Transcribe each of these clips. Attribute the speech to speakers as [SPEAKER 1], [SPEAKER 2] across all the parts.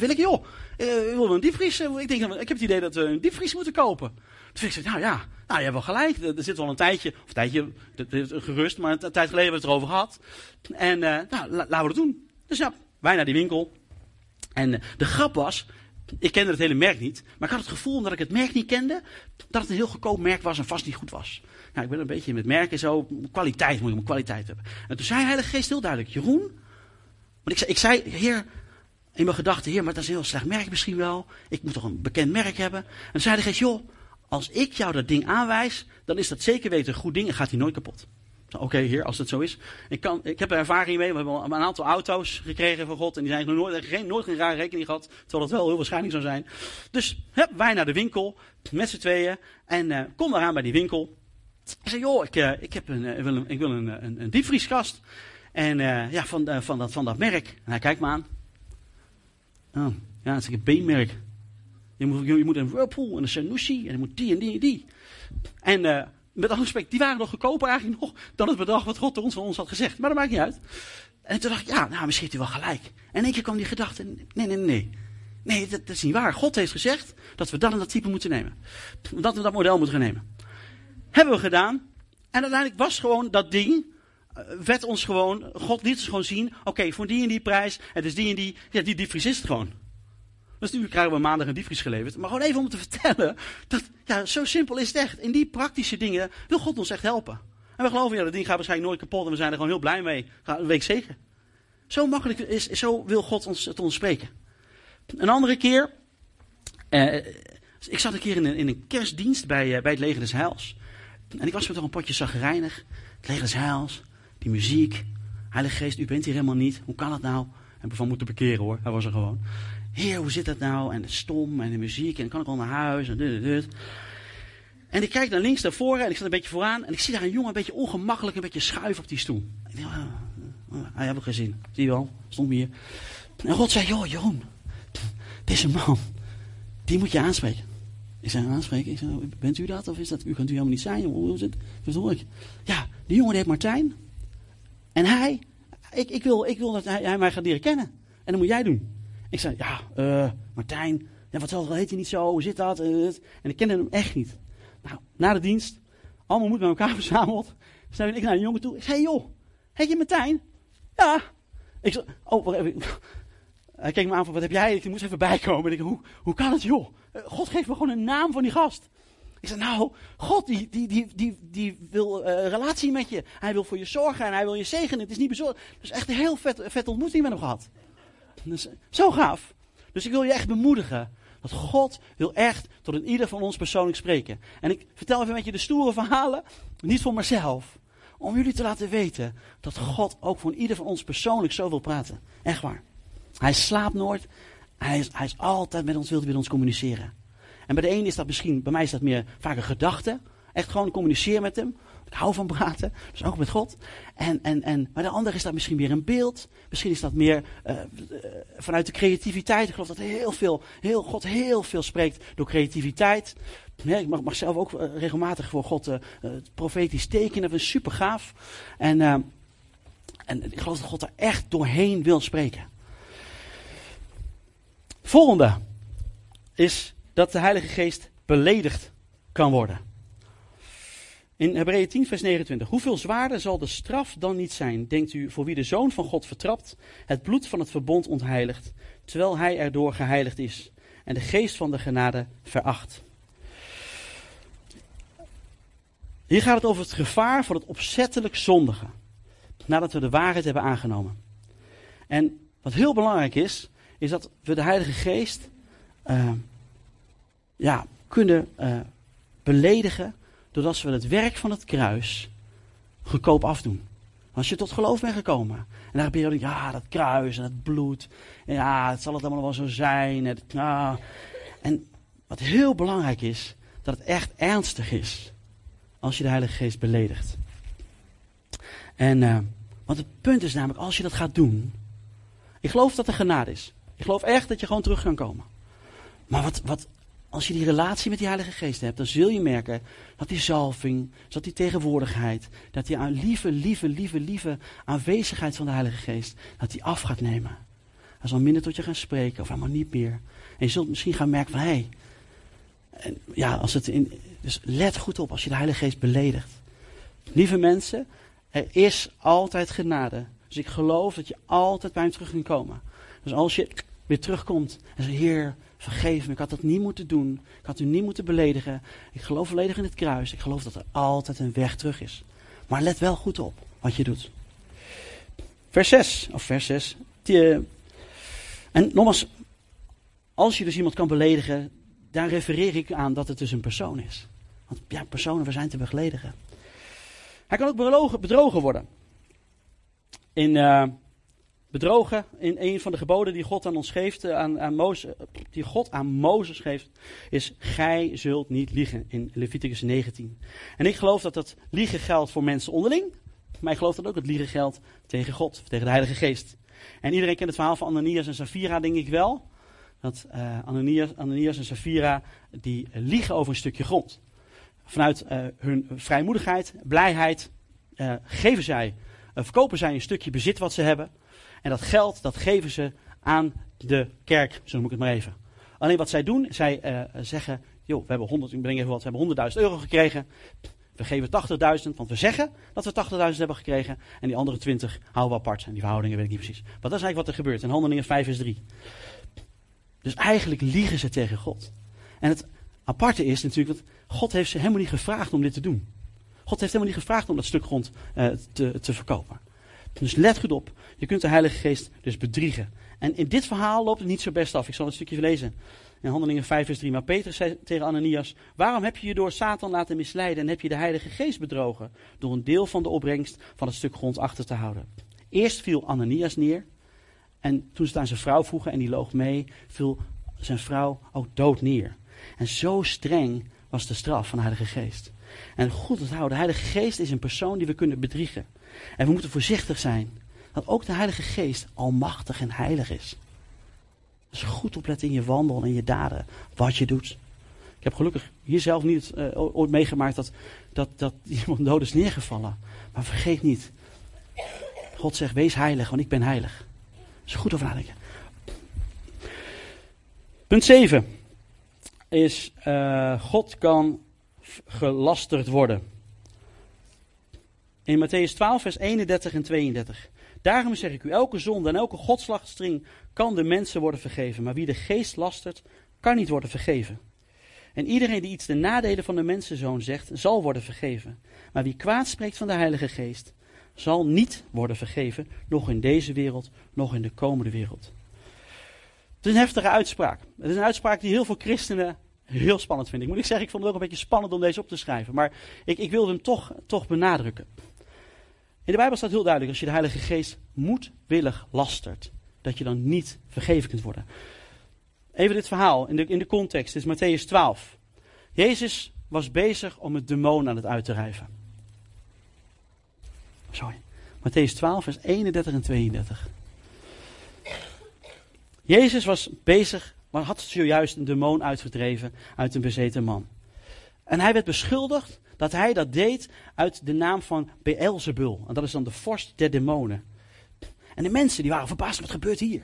[SPEAKER 1] wil ik, joh, uh, wil een diepvries. Uh, ik, denk, ik heb het idee dat we een diepvries moeten kopen. Toen ik nou ja, nou, je hebt wel gelijk. Er zit wel een tijdje, of een tijdje, gerust, maar een, tijd geleden hebben we het erover gehad. En uh, nou, laten we het doen. Dus ja, wij naar die winkel. En de grap was, ik kende het hele merk niet, maar ik had het gevoel omdat ik het merk niet kende, dat het een heel goedkoop merk was en vast niet goed was. Nou, ik ben een beetje met merken zo, kwaliteit moet je kwaliteit hebben. En toen zei Heilige Geest heel duidelijk, Jeroen, want ik zei, ik zei heer, in mijn gedachten, heer, maar dat is een heel slecht merk misschien wel. Ik moet toch een bekend merk hebben. En toen zei de geest, joh, als ik jou dat ding aanwijs, dan is dat zeker weten een goed ding en gaat hij nooit kapot. Oké, heer, als het zo is. Ik, kan, ik heb er ervaring mee. We hebben een aantal auto's gekregen van God. En die zijn nooit, geen, nooit geen rare rekening gehad. Terwijl het wel heel waarschijnlijk zou zijn. Dus hup, wij naar de winkel. Met z'n tweeën. En uh, kom eraan bij die winkel. Ik zei, joh, ik, ik, heb een, uh, wil een, ik wil een, een diepvrieskast. En ja, van, van, dat, van dat merk. En hij kijkt me aan. Ja, dat is een B-merk. Je moet, je, moet een Whirlpool en een Sanusi. En je moet die en die en die. En met alle respect, die waren nog goedkoper eigenlijk nog dan het bedrag wat God ons van ons had gezegd. Maar dat maakt niet uit. En toen dacht ik, ja, nou, misschien heeft hij wel gelijk. En in één keer kwam die gedachte, nee, nee, nee. Nee, dat, dat, is niet waar. God heeft gezegd dat we dat en dat type moeten nemen. Dat we dat model moeten gaan nemen. Hebben we gedaan. En uiteindelijk was gewoon dat ding, eh, werd ons gewoon, God liet ons gewoon zien, oké, voor die en die prijs, het is die en die, ja, die, die het gewoon. Dus nu krijgen we maandag een diepvries geleverd. Maar gewoon even om te vertellen. Dat, ja, zo simpel is het echt. In die praktische dingen wil God ons echt helpen. En we geloven, ja, dat ding gaat waarschijnlijk nooit kapot. En we zijn er gewoon heel blij mee. Week zeker. Zo makkelijk is, zo wil God ons, het ons spreken. Een andere keer. Eh, ik zat een keer in een, in een kerstdienst bij, uh, bij het Leger des Heils. En ik was met toch een potje zagrijnig. Het Leger des Heils. Die muziek. Heilige Geest, u bent hier helemaal niet. Hoe kan dat nou? We van moeten bekeren hoor. Hij was er gewoon. Heer, hoe zit dat nou? En stom en de muziek. En kan ik al naar huis? En dit, dit. En ik kijk naar links, naar voren. En ik sta een beetje vooraan. En ik zie daar een jongen een beetje ongemakkelijk, een beetje schuiven op die stoel. Ik denk, ah, ah, hij heeft gezien. Zie je wel? Stond hier. En God zei, joh, Jeroen. Deze man, die moet je aanspreken. Ik zei, aanspreken? Ik zei, bent u dat? Of is dat, u kunt u helemaal niet zijn? Hoe is het? Verstoor ik. Ja, die jongen heet Martijn. En hij, ik, ik, wil, ik wil dat hij, mij gaat leren kennen. En dat moet jij doen. Ik zei, ja, uh, Martijn, ja, wat zal, heet hij niet zo, hoe zit dat? en ik kende hem echt niet. Nou, na de dienst, allemaal moet bij elkaar verzameld. Zei ik naar een jongen toe. Ik zei, joh, heet je Martijn? Ja. Ik zei, oh, wacht even. Hij keek me aan van, wat heb jij? Ik moest even bijkomen. Ik hoe, hoe kan het, joh? Eh, God geeft me gewoon een naam van die gast. Ik zei, nou, God die, die, die, die, die wil uh, relatie met je. Hij wil voor je zorgen en hij wil je zegenen. Het is niet bezorgd. Dus echt een heel vet, vet ontmoeting met hem gehad. Dus, zo gaaf. Dus ik wil je echt bemoedigen. Dat God wil echt tot een ieder van ons persoonlijk spreken. En ik vertel even met je de stoere verhalen. Niet voor mezelf. Om jullie te laten weten dat God ook voor ieder van ons persoonlijk zo wil praten. Echt waar. Hij slaapt nooit. Hij is, hij is altijd met ons, wil met ons communiceren. En bij de een is dat misschien, bij mij is dat meer vaak een gedachte. Echt gewoon communiceren met hem. Ik hou van praten, dus ook met God. En, en, en, maar de ander is dat misschien weer een beeld. Misschien is dat meer uh, vanuit de creativiteit. Ik geloof dat heel veel, heel, God heel veel spreekt door creativiteit. ik mag, mag, zelf ook uh, regelmatig voor God profetisch tekenen. Dat is super gaaf. En, en ik geloof dat God er echt doorheen wil spreken. Volgende is dat de Heilige Geest beledigd kan worden. In Hebreeën 10, vers 29. Hoeveel zwaarder zal de straf dan niet zijn, denkt u, voor wie de Zoon van God vertrapt, het bloed van het verbond ontheiligt, terwijl hij erdoor geheiligd is en de geest van de genade veracht? Hier gaat het over het gevaar van het opzettelijk zondigen, nadat we de waarheid hebben aangenomen. En wat heel belangrijk is, is dat we de Heilige Geest uh, ja, kunnen uh, beledigen doordat we het werk van het kruis goedkoop afdoen. Als je tot geloof bent gekomen. En daar ben je ja, dat kruis en het bloed. Ja, het zal het allemaal wel zo zijn. En, ja. en wat heel belangrijk is, dat het echt ernstig is. Als je de Heilige Geest beledigt. En, uh, want het punt is namelijk, als je dat gaat doen. Ik geloof dat er genade is. Ik geloof echt dat je gewoon terug kan komen. Maar wat, wat als je die relatie met die Heilige Geest hebt, dan zul je merken dat die zalving, dat die tegenwoordigheid, dat die lieve, lieve, lieve, lieve aanwezigheid van de Heilige Geest, dat die af gaat nemen. Hij zal minder tot je gaan spreken of helemaal niet meer. En je zult misschien gaan merken van, hé, hey, ja, als het in, dus let goed op als je de Heilige Geest beledigt. Lieve mensen, er is altijd genade. Dus ik geloof dat je altijd bij hem terug kunt komen. Dus als je weer terugkomt en zegt, Heer, vergeef me, ik had dat niet moeten doen. Ik had u niet moeten beledigen. Ik geloof volledig in het kruis. Ik geloof dat er altijd een weg terug is. Maar let wel goed op wat je doet. Vers 6, of vers 6. Die, en nogmaals, als je dus iemand kan beledigen, daar refereer ik aan dat het dus een persoon is. Want ja, personen, we zijn te begledigen. Hij kan ook bedrogen, worden. In uh, bedrogen, in een van de geboden die God aan ons geeft, eh, aan, aan Mozes, die God aan Mozes geeft, is: Gij zult niet liegen in Leviticus 19. En ik geloof dat dat liegen geldt voor mensen onderling, maar ik geloof dat ook het liegen geldt tegen God, tegen de Heilige Geest. En iedereen kent het verhaal van Ananias en Safira, denk ik wel. Dat uh, Ananias, en Safira die liegen over een stukje grond. Vanuit hun vrijmoedigheid, blijheid, geven zij, verkopen zij een stukje bezit wat ze hebben. En dat geld, dat geven ze aan de kerk, zo noem ik het maar even. Alleen wat zij doen, zij zeggen, joh, we hebben 100, ik breng even wat, we hebben 100.000 euro gekregen. We geven 80.000, want we zeggen dat we 80.000 hebben gekregen. En die andere 20 houden we apart. En die verhoudingen weet ik niet precies. Maar dat is eigenlijk wat er gebeurt. In handelingen 5 is 3. Dus eigenlijk liegen ze tegen God. En het aparte is natuurlijk dat God heeft ze helemaal niet gevraagd om dit te doen. God heeft helemaal niet gevraagd om dat stuk grond uh, te, te verkopen. Dus let goed op. Je kunt de Heilige Geest dus bedriegen. En in dit verhaal loopt het niet zo best af. Ik zal een stukje lezen. In Handelingen 5 vers 3. Maar Petrus zei tegen Ananias: Waarom heb je je door Satan laten misleiden en heb je de Heilige Geest bedrogen? Door een deel van de opbrengst van het stuk grond achter te houden. Eerst viel Ananias neer. En toen ze het aan zijn vrouw vroegen en die loog mee, viel zijn vrouw ook dood neer. En zo streng was de straf van de Heilige Geest. En goed onthouden, de Heilige Geest is een persoon die we kunnen bedriegen. En we moeten voorzichtig zijn dat ook de Heilige Geest almachtig en heilig is. Dus goed opletten in je wandel en je daden, wat je doet. Ik heb gelukkig hier zelf niet uh, ooit meegemaakt dat, dat, dat iemand dood is neergevallen. Maar vergeet niet, God zegt, wees heilig, want ik ben heilig. Dus goed over nadenken. Punt 7 is, uh, God kan gelasterd worden. In Matthäus 12, vers 31 en 32. Daarom zeg ik u, elke zonde en elke godslagstring kan de mensen worden vergeven. Maar wie de geest lastert, kan niet worden vergeven. En iedereen die iets de nadelen van de mensenzoon zegt, zal worden vergeven. Maar wie kwaad spreekt van de Heilige Geest, zal niet worden vergeven, nog in deze wereld, nog in de komende wereld. Het is een heftige uitspraak. Het is een uitspraak die heel veel christenen heel spannend vinden. Ik moet ik zeggen, ik vond het ook een beetje spannend om deze op te schrijven. Maar ik, ik hem toch, toch benadrukken. In de Bijbel staat heel duidelijk, als je de Heilige Geest moedwillig lastert, dat je dan niet vergeven kunt worden. Even dit verhaal in de, in de context, het is Matthäus 12. Jezus was bezig om het demon aan het uit te drijven. Sorry. Matthäus 12, vers 31 en 32. Jezus was bezig, maar had zojuist een demon uitgedreven uit een bezeten man. En hij werd beschuldigd dat hij dat deed uit de naam van Beelzebul. En dat is dan de vorst der demonen. En de mensen die waren verbaasd, wat gebeurt hier?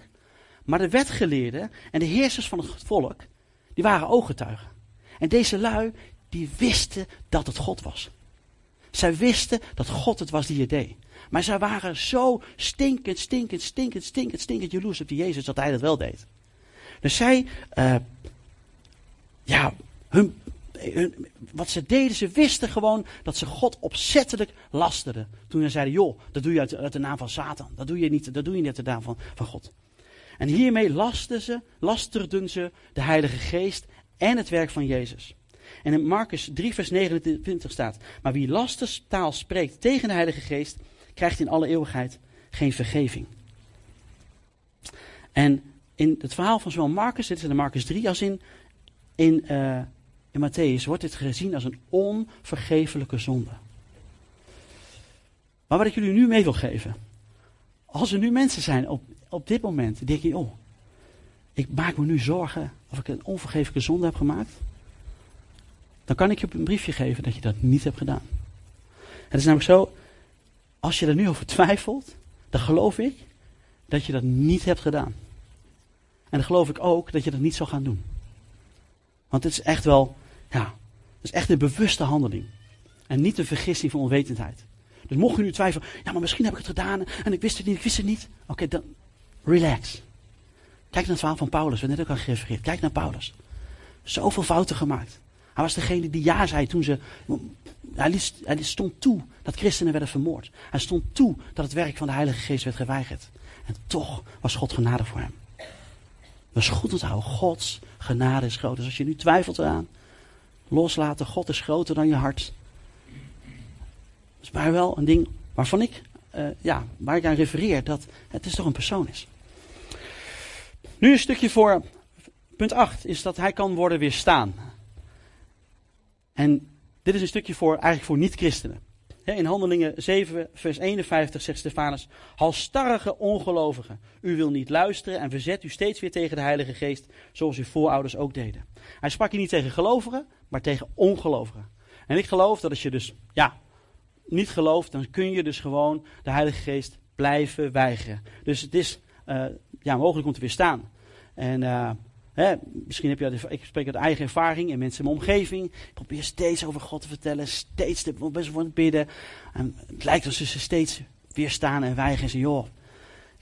[SPEAKER 1] Maar de wetgeleerden en de heersers van het volk, die waren ooggetuigen. En deze lui, die wisten dat het God was. Zij wisten dat God het was die het deed. Maar zij waren zo stinkend, stinkend, stinkend, stinkend, stinkend jaloers op die Jezus dat hij dat wel deed. Dus zij, uh, ja, hun, wat ze deden, ze wisten gewoon dat ze God opzettelijk lasterden. Toen ze zeiden, joh, dat doe je uit, de naam van Satan. Dat doe je niet, dat doe je niet uit de naam van, God. En hiermee lasten ze, lasterden ze de Heilige Geest en het werk van Jezus. En in Marcus 3, vers 29 staat: Maar wie lasterstaal spreekt tegen de Heilige Geest, krijgt in alle eeuwigheid geen vergeving. En in het verhaal van zowel Marcus, dit is in Marcus 3, als in, in, uh, in Matthäus, wordt dit gezien als een onvergevelijke zonde. Maar wat ik jullie nu mee wil geven. Als er nu mensen zijn op, op dit moment die denken, oh, ik maak me nu zorgen of ik een onvergevelijke zonde heb gemaakt. Dan kan ik je een briefje geven dat je dat niet hebt gedaan. Het is namelijk zo, als je er nu over twijfelt, dan geloof ik dat je dat niet hebt gedaan. En dan geloof ik ook dat je dat niet zal gaan doen. Want het is echt wel, ja, het is echt een bewuste handeling. En niet een vergissing van onwetendheid. Dus mocht je nu twijfelen, ja, maar misschien heb ik het gedaan en ik wist het niet, ik wist het niet. Oké, dan relax. Kijk naar het verhaal van Paulus, we hebben net ook al gerefereerd. Kijk naar Paulus. Zoveel fouten gemaakt. Hij was degene die ja zei toen ze. Hij, hij stond toe dat christenen werden vermoord. Hij stond toe dat het werk van de Heilige Geest werd geweigerd. En toch was God genade voor hem. Dat is goed onthouden. Gods genade is groot. Dus als je nu twijfelt eraan, loslaten. God is groter dan je hart. Dat is maar wel een ding waarvan ik, uh, ja, waar ik aan refereer, dat het is toch een persoon is. Nu een stukje voor punt 8, is dat hij kan worden weerstaan. En dit is een stukje voor, eigenlijk voor niet-christenen. In Handelingen 7, vers 51 zegt Stefanus: Halstarrige ongelovigen, u wil niet luisteren en verzet u steeds weer tegen de Heilige Geest, zoals uw voorouders ook deden. Hij sprak hier niet tegen gelovigen, maar tegen ongelovigen. En ik geloof dat als je dus, ja, niet gelooft, dan kun je dus gewoon de Heilige Geest blijven weigeren. Dus het is uh, ja, mogelijk om te weerstaan. En uh, Hè, misschien heb je, ik spreek uit eigen ervaring en mensen in mijn omgeving. Ik probeer steeds over God te vertellen, steeds te, best wel het bidden. En het lijkt alsof ze steeds weerstaan en weigeren en zeggen, joh,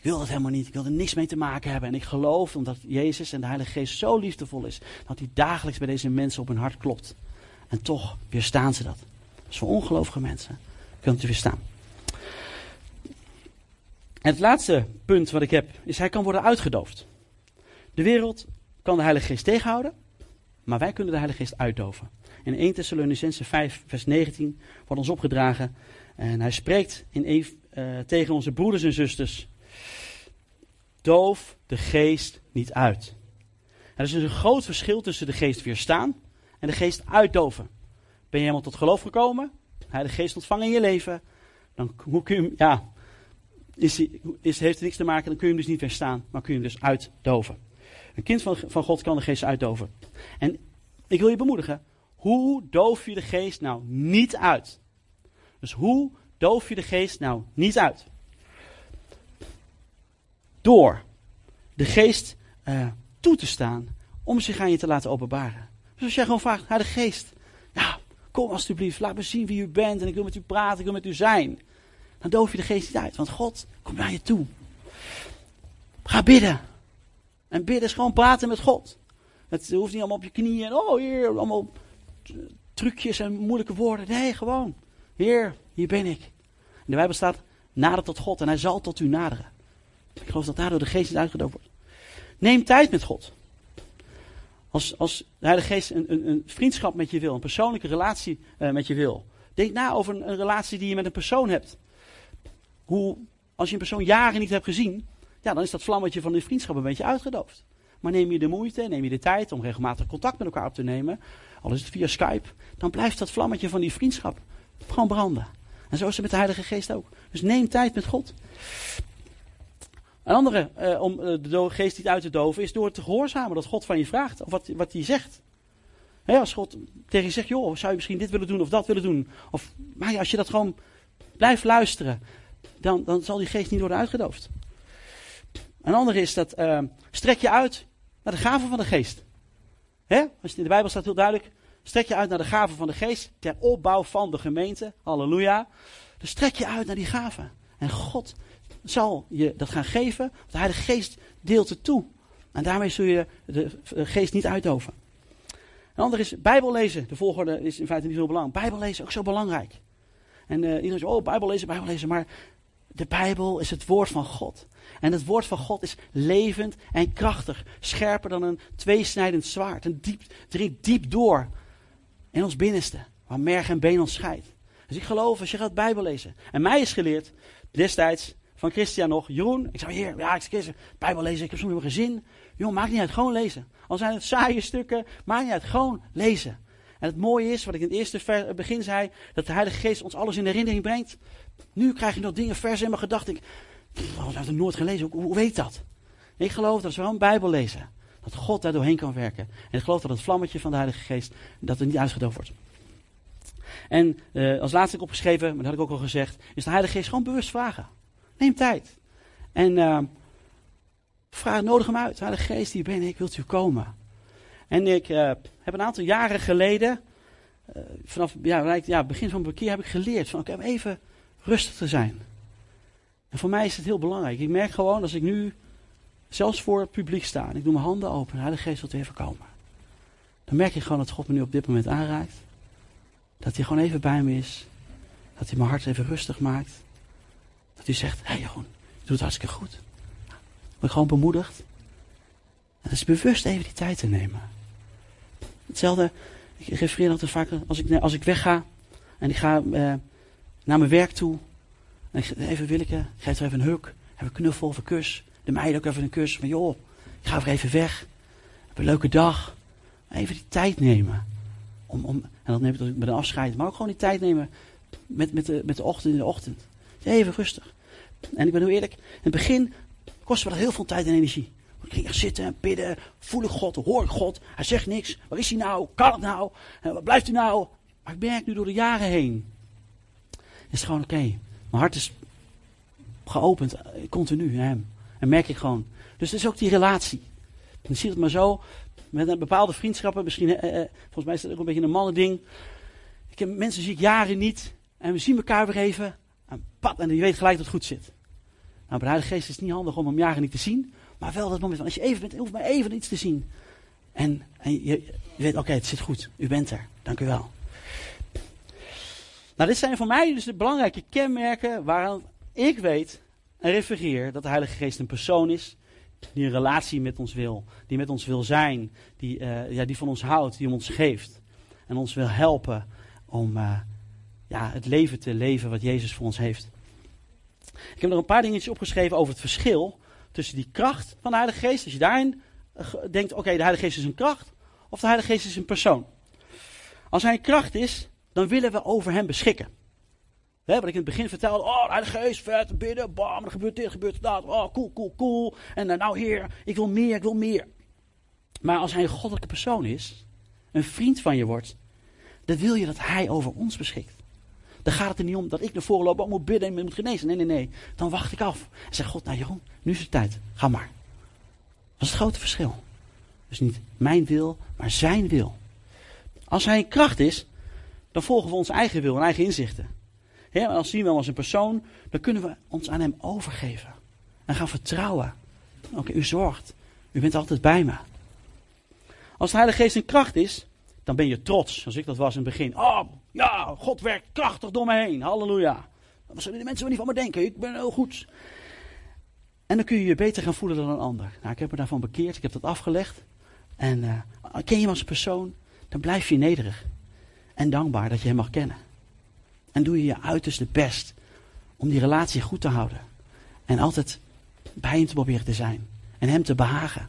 [SPEAKER 1] ik wil dat helemaal niet, ik wil er niks mee te maken hebben. En ik geloof, omdat Jezus en de Heilige Geest zo liefdevol is, dat hij dagelijks bij deze mensen op hun hart klopt. En toch weerstaan ze dat. Dus voor ongelovige mensen kunt u weerstaan. En het laatste punt wat ik heb, is hij kan worden uitgedoofd. De wereld kan de Heilige Geest tegenhouden, maar wij kunnen de Heilige Geest uitdoven. In 1 Thessalonicense 5, vers 19 wordt ons opgedragen. En hij spreekt in, uh, tegen onze broeders en zusters. Doof de geest niet uit. Er is dus een groot verschil tussen de geest weerstaan en de geest uitdoven. Ben je helemaal tot geloof gekomen? Hij de geest ontvangen in je leven? Dan kun je hem, ja, is, is, heeft het niks te maken, dan kun je hem dus niet weerstaan, maar kun je hem dus uitdoven. Een kind van, van God kan de geest uitdoven. En ik wil je bemoedigen. Hoe doof je de geest nou niet uit? Dus hoe doof je de geest nou niet uit? Door de geest uh, toe te staan om zich aan je te laten openbaren. Dus als jij gewoon vraagt naar de geest. Ja, kom alstublieft, laat me zien wie u bent en ik wil met u praten, ik wil met u zijn. Dan doof je de geest niet uit, want God komt naar je toe. Ga bidden. En bidden is gewoon praten met God. Het hoeft niet allemaal op je knieën en oh heer, allemaal trucjes en moeilijke woorden. Nee, gewoon. Heer, hier ben ik. In de Bijbel staat, nader tot God en hij zal tot u naderen. Ik geloof dat daardoor de geest niet uitgedoofd wordt. Neem tijd met God. Als, als de Heilige Geest een, een, een vriendschap met je wil, een persoonlijke relatie uh, met je wil. Denk na over een, een relatie die je met een persoon hebt. Hoe, als je een persoon jaren niet hebt gezien, ja, dan is dat vlammetje van die vriendschap een beetje uitgedoofd. Maar neem je de moeite, neem je de tijd om regelmatig contact met elkaar op te nemen, al is het via Skype, dan blijft dat vlammetje van die vriendschap gewoon branden. En zo is het met de Heilige Geest ook. Dus neem tijd met God. Een andere, eh, om eh, de geest niet uit te doven, is door te gehoorzamen dat God van je vraagt, of wat, wat hij zegt. als God tegen je zegt, joh, zou je misschien dit willen doen of dat willen doen. Of, maar ja, als je dat gewoon blijft luisteren, dan, dan zal die geest niet worden uitgedoofd. Een andere is dat uh, strek je uit naar de gaven van de geest. Als in de Bijbel staat heel duidelijk, strek je uit naar de gaven van de geest ter opbouw van de gemeente. Halleluja. Dus strek je uit naar die gaven. En God zal je dat gaan geven, want de Heilige Geest deelt het toe. En daarmee zul je de, geest niet uitdoven. Een ander is Bijbel lezen. De volgorde is in feite niet zo belangrijk. Bijbel lezen ook zo belangrijk. En uh, iedereen zegt, oh, Bijbel lezen, Bijbel lezen. Maar de Bijbel is het woord van God. En het woord van God is levend en krachtig. Scherper dan een tweesnijdend zwaard. En diep, dringt diep door in ons binnenste. Waar merg en been ons scheidt. Dus ik geloof als je gaat Bijbel lezen. En mij is geleerd, destijds, van Christian nog, Jeroen. Ik zei, heer, ja, ik Bijbel lezen, ik heb soms geen zin. Jongen, maakt niet uit, gewoon lezen. Al zijn het saaie stukken, maakt niet uit, gewoon lezen. En het mooie is, wat ik in het eerste begin zei, dat de Heilige Geest ons alles in herinnering brengt. Nu krijg je nog dingen vers in mijn gedachten. Ik, heb ik nooit gelezen. Hoe, hoe weet dat? Ik geloof dat we een Bijbel lezen, dat God daar doorheen kan werken. En ik geloof dat het vlammetje van de Heilige Geest, dat het niet uitgedoofd wordt. En uh, als laatste ik opgeschreven, maar dat had ik ook al gezegd, is de Heilige Geest gewoon bewust vragen. Neem tijd. En uh, Vraag, nodig hem uit. Heilige Geest, hier ben ik, wilt u komen? En ik uh, heb een aantal jaren geleden, uh, vanaf ja, ja, begin van mijn keer, heb ik geleerd van oké, okay, even rustig te zijn. En voor mij is het heel belangrijk. Ik merk gewoon, als ik nu zelfs voor het publiek sta en ik doe mijn handen open, de Geest wilt even komen. Dan merk ik gewoon dat God me nu op dit moment aanraakt. Dat hij gewoon even bij me is. Dat hij mijn hart even rustig maakt. Dat hij zegt, hé hey je doet het hartstikke goed. Ben gewoon bemoedigd. En is bewust even die tijd te nemen. Hetzelfde, ik refereer altijd vaak als ik, als ik wegga en ik ga uh, naar mijn werk toe. En ik, even Willeke, ik geef er even een huk, even een knuffel of een kus. De meiden ook even een kus. Van joh, ik ga even even weg. Heb een leuke dag. Even die tijd nemen. Om, om, en dan neem ik met een afscheid. Maar ook gewoon die tijd nemen met, met, de, met de ochtend in de ochtend. Even rustig. En ik ben heel eerlijk. In het begin kostte me dat heel veel tijd en energie. Ik ging zitten en bidden. Voel ik God, hoor ik God. Hij zegt niks. Waar is hij nou? Kan het nou? Waar blijft hij nou? Maar ik merk nu door de jaren heen. Is gewoon oké. Mijn hart is geopend, eh, continu naar hem. En merk ik gewoon. Dus het is ook die relatie. Je ziet het maar zo. Met een bepaalde vriendschappen. Misschien, eh, eh, volgens mij is dat ook een beetje een mannending. Ik heb, mensen zie ik jaren niet. En we zien elkaar weer even. En pat, en je weet gelijk dat het goed zit. Nou, bij de Heilige Geest is het niet handig om hem jaren niet te zien. Maar wel dat moment van, als je even bent, hoeft maar even iets te zien. En, en je, weet, oké, het zit goed. U bent er. Dank u wel. Nou, dit zijn voor mij dus de belangrijke kenmerken waaraan ik weet en refereer dat de Heilige Geest een persoon is. Die een relatie met ons wil. Die met ons wil zijn. Die, uh, ja, die van ons houdt. Die ons geeft. En ons wil helpen om uh, ja, het leven te leven wat Jezus voor ons heeft. Ik heb nog een paar dingetjes opgeschreven over het verschil tussen die kracht van de Heilige Geest. Als je daarin uh, denkt, oké, de Heilige Geest is een kracht. Of de Heilige Geest is een persoon. Als hij een kracht is, dan willen we over hem beschikken. Wat ik in het begin vertelde, oh, de Heilige Geest, vet, bidden, bam, er gebeurt dit, gebeurt dat, oh, cool, cool, cool. En nou heer, ik wil meer, ik wil meer. Maar als hij een goddelijke persoon is, een vriend van je wordt, dan wil je dat hij over ons beschikt. Dan gaat het er niet om dat ik naar voren loop, oh, moet bidden en moet genezen. Nee, nee, nee. Dan wacht ik af. En zeg God, nou Jeroen, nu is het tijd. Ga maar. Dat is het grote verschil. Dus niet mijn wil, maar zijn wil. Als hij een kracht is, dan volgen we onze eigen wil en eigen inzichten. Als zien we als een persoon, dan kunnen we ons aan hem overgeven. En gaan vertrouwen. Oké, u zorgt. U bent altijd bij me. Als de Heilige Geest een kracht is, dan ben je trots. Zoals ik dat was in het begin. Oh, ja, God werkt krachtig door me heen. Halleluja. Wat zullen de mensen wel niet van me denken? Ik ben heel goed. En dan kun je je beter gaan voelen dan een ander. Nou, ik heb me daarvan bekeerd. Ik heb dat afgelegd. En uh, ken je hem als persoon, dan blijf je nederig. En dankbaar dat je hem mag kennen. En doe je je uiterste best om die relatie goed te houden. En altijd bij hem te proberen te zijn. En hem te behagen.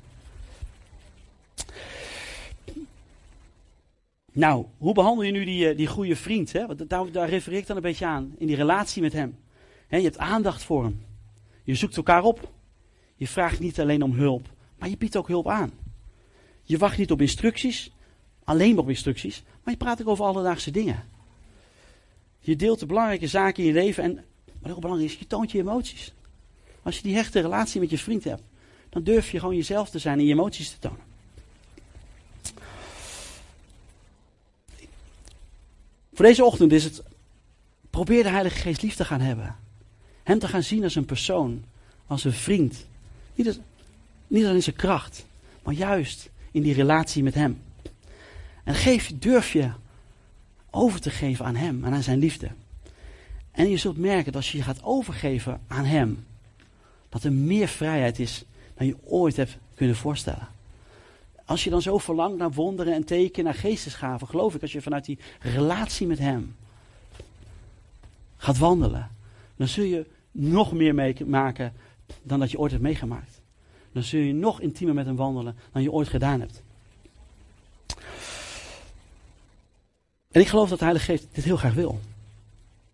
[SPEAKER 1] Nou, hoe behandel je nu die, eh, die goede vriend? Hè? Want daar, daar refereer ik dan een beetje aan. In die relatie met hem. je hebt aandacht voor hem. Je zoekt elkaar op. Je vraagt niet alleen om hulp, maar je biedt ook hulp aan. Je wacht niet op instructies, alleen op instructies, maar je praat ook over alledaagse dingen. Je deelt de belangrijke zaken in je leven en, wat ook belangrijk is, je toont je emoties. Als je die hechte relatie met je vriend hebt, dan durf je gewoon jezelf te zijn en je emoties te tonen. Voor deze ochtend is het, probeer de Heilige Geest lief te gaan hebben. Hem te gaan zien als een persoon, als een vriend. Niet, als, alleen zijn kracht, maar juist in die relatie met hem. En geef, durf je over te geven aan Hem en aan Zijn liefde. En je zult merken dat als je je gaat overgeven aan Hem, dat er meer vrijheid is dan je ooit hebt kunnen voorstellen. Als je dan zo verlangt naar wonderen en tekenen, naar geestesgaven, geloof ik, als je vanuit die relatie met Hem gaat wandelen, dan zul je nog meer meemaken dan dat je ooit hebt meegemaakt. Dan zul je nog intiemer met Hem wandelen dan je ooit gedaan hebt. En ik geloof dat de Heilige Geest dit heel graag wil.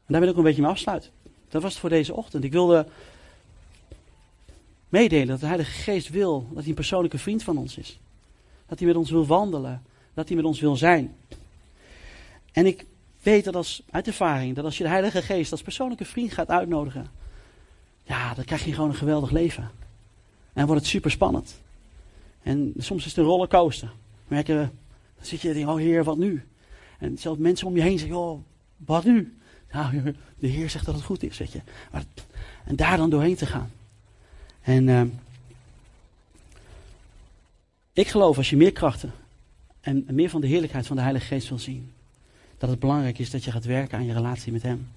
[SPEAKER 1] En daar wil ik ook een beetje mee afsluiten. Dat was het voor deze ochtend. Ik wilde meedelen dat de Heilige Geest wil dat hij een persoonlijke vriend van ons is. Dat hij met ons wil wandelen. Dat hij met ons wil zijn. En ik weet dat als, uit ervaring, dat als je de Heilige Geest als persoonlijke vriend gaat uitnodigen, ja, dan krijg je gewoon een geweldig leven. dan wordt het super spannend. En soms is het een rollercoaster. Merken we, dan zit je en oh Heer, wat nu? En zelfs mensen om je heen zeggen, oh, wat nu? Nou, de Heer zegt dat het goed is, weet je. Maar, en daar dan doorheen te gaan. En uh, ik geloof als je meer krachten en meer van de heerlijkheid van de Heilige Geest wil zien, dat het belangrijk is dat je gaat werken aan je relatie met Hem.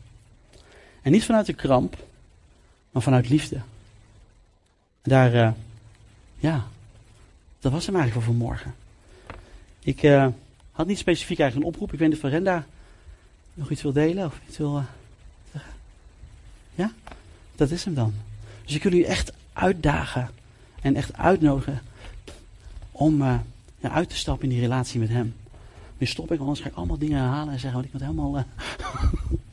[SPEAKER 1] En niet vanuit de kramp, maar vanuit liefde. Daar, uh, ja, dat was hem eigenlijk voor vanmorgen. Ik uh, had niet specifiek eigenlijk een oproep. Ik weet niet of Verenda nog iets wil delen of iets wil uh, zeggen. Ja? Dat is hem dan. Dus ik wil u echt uitdagen en echt uitnodigen om ja, uit te stappen in die relatie met hem. Nu stop ik, anders ga ik allemaal dingen herhalen en zeggen, want ik moet helemaal...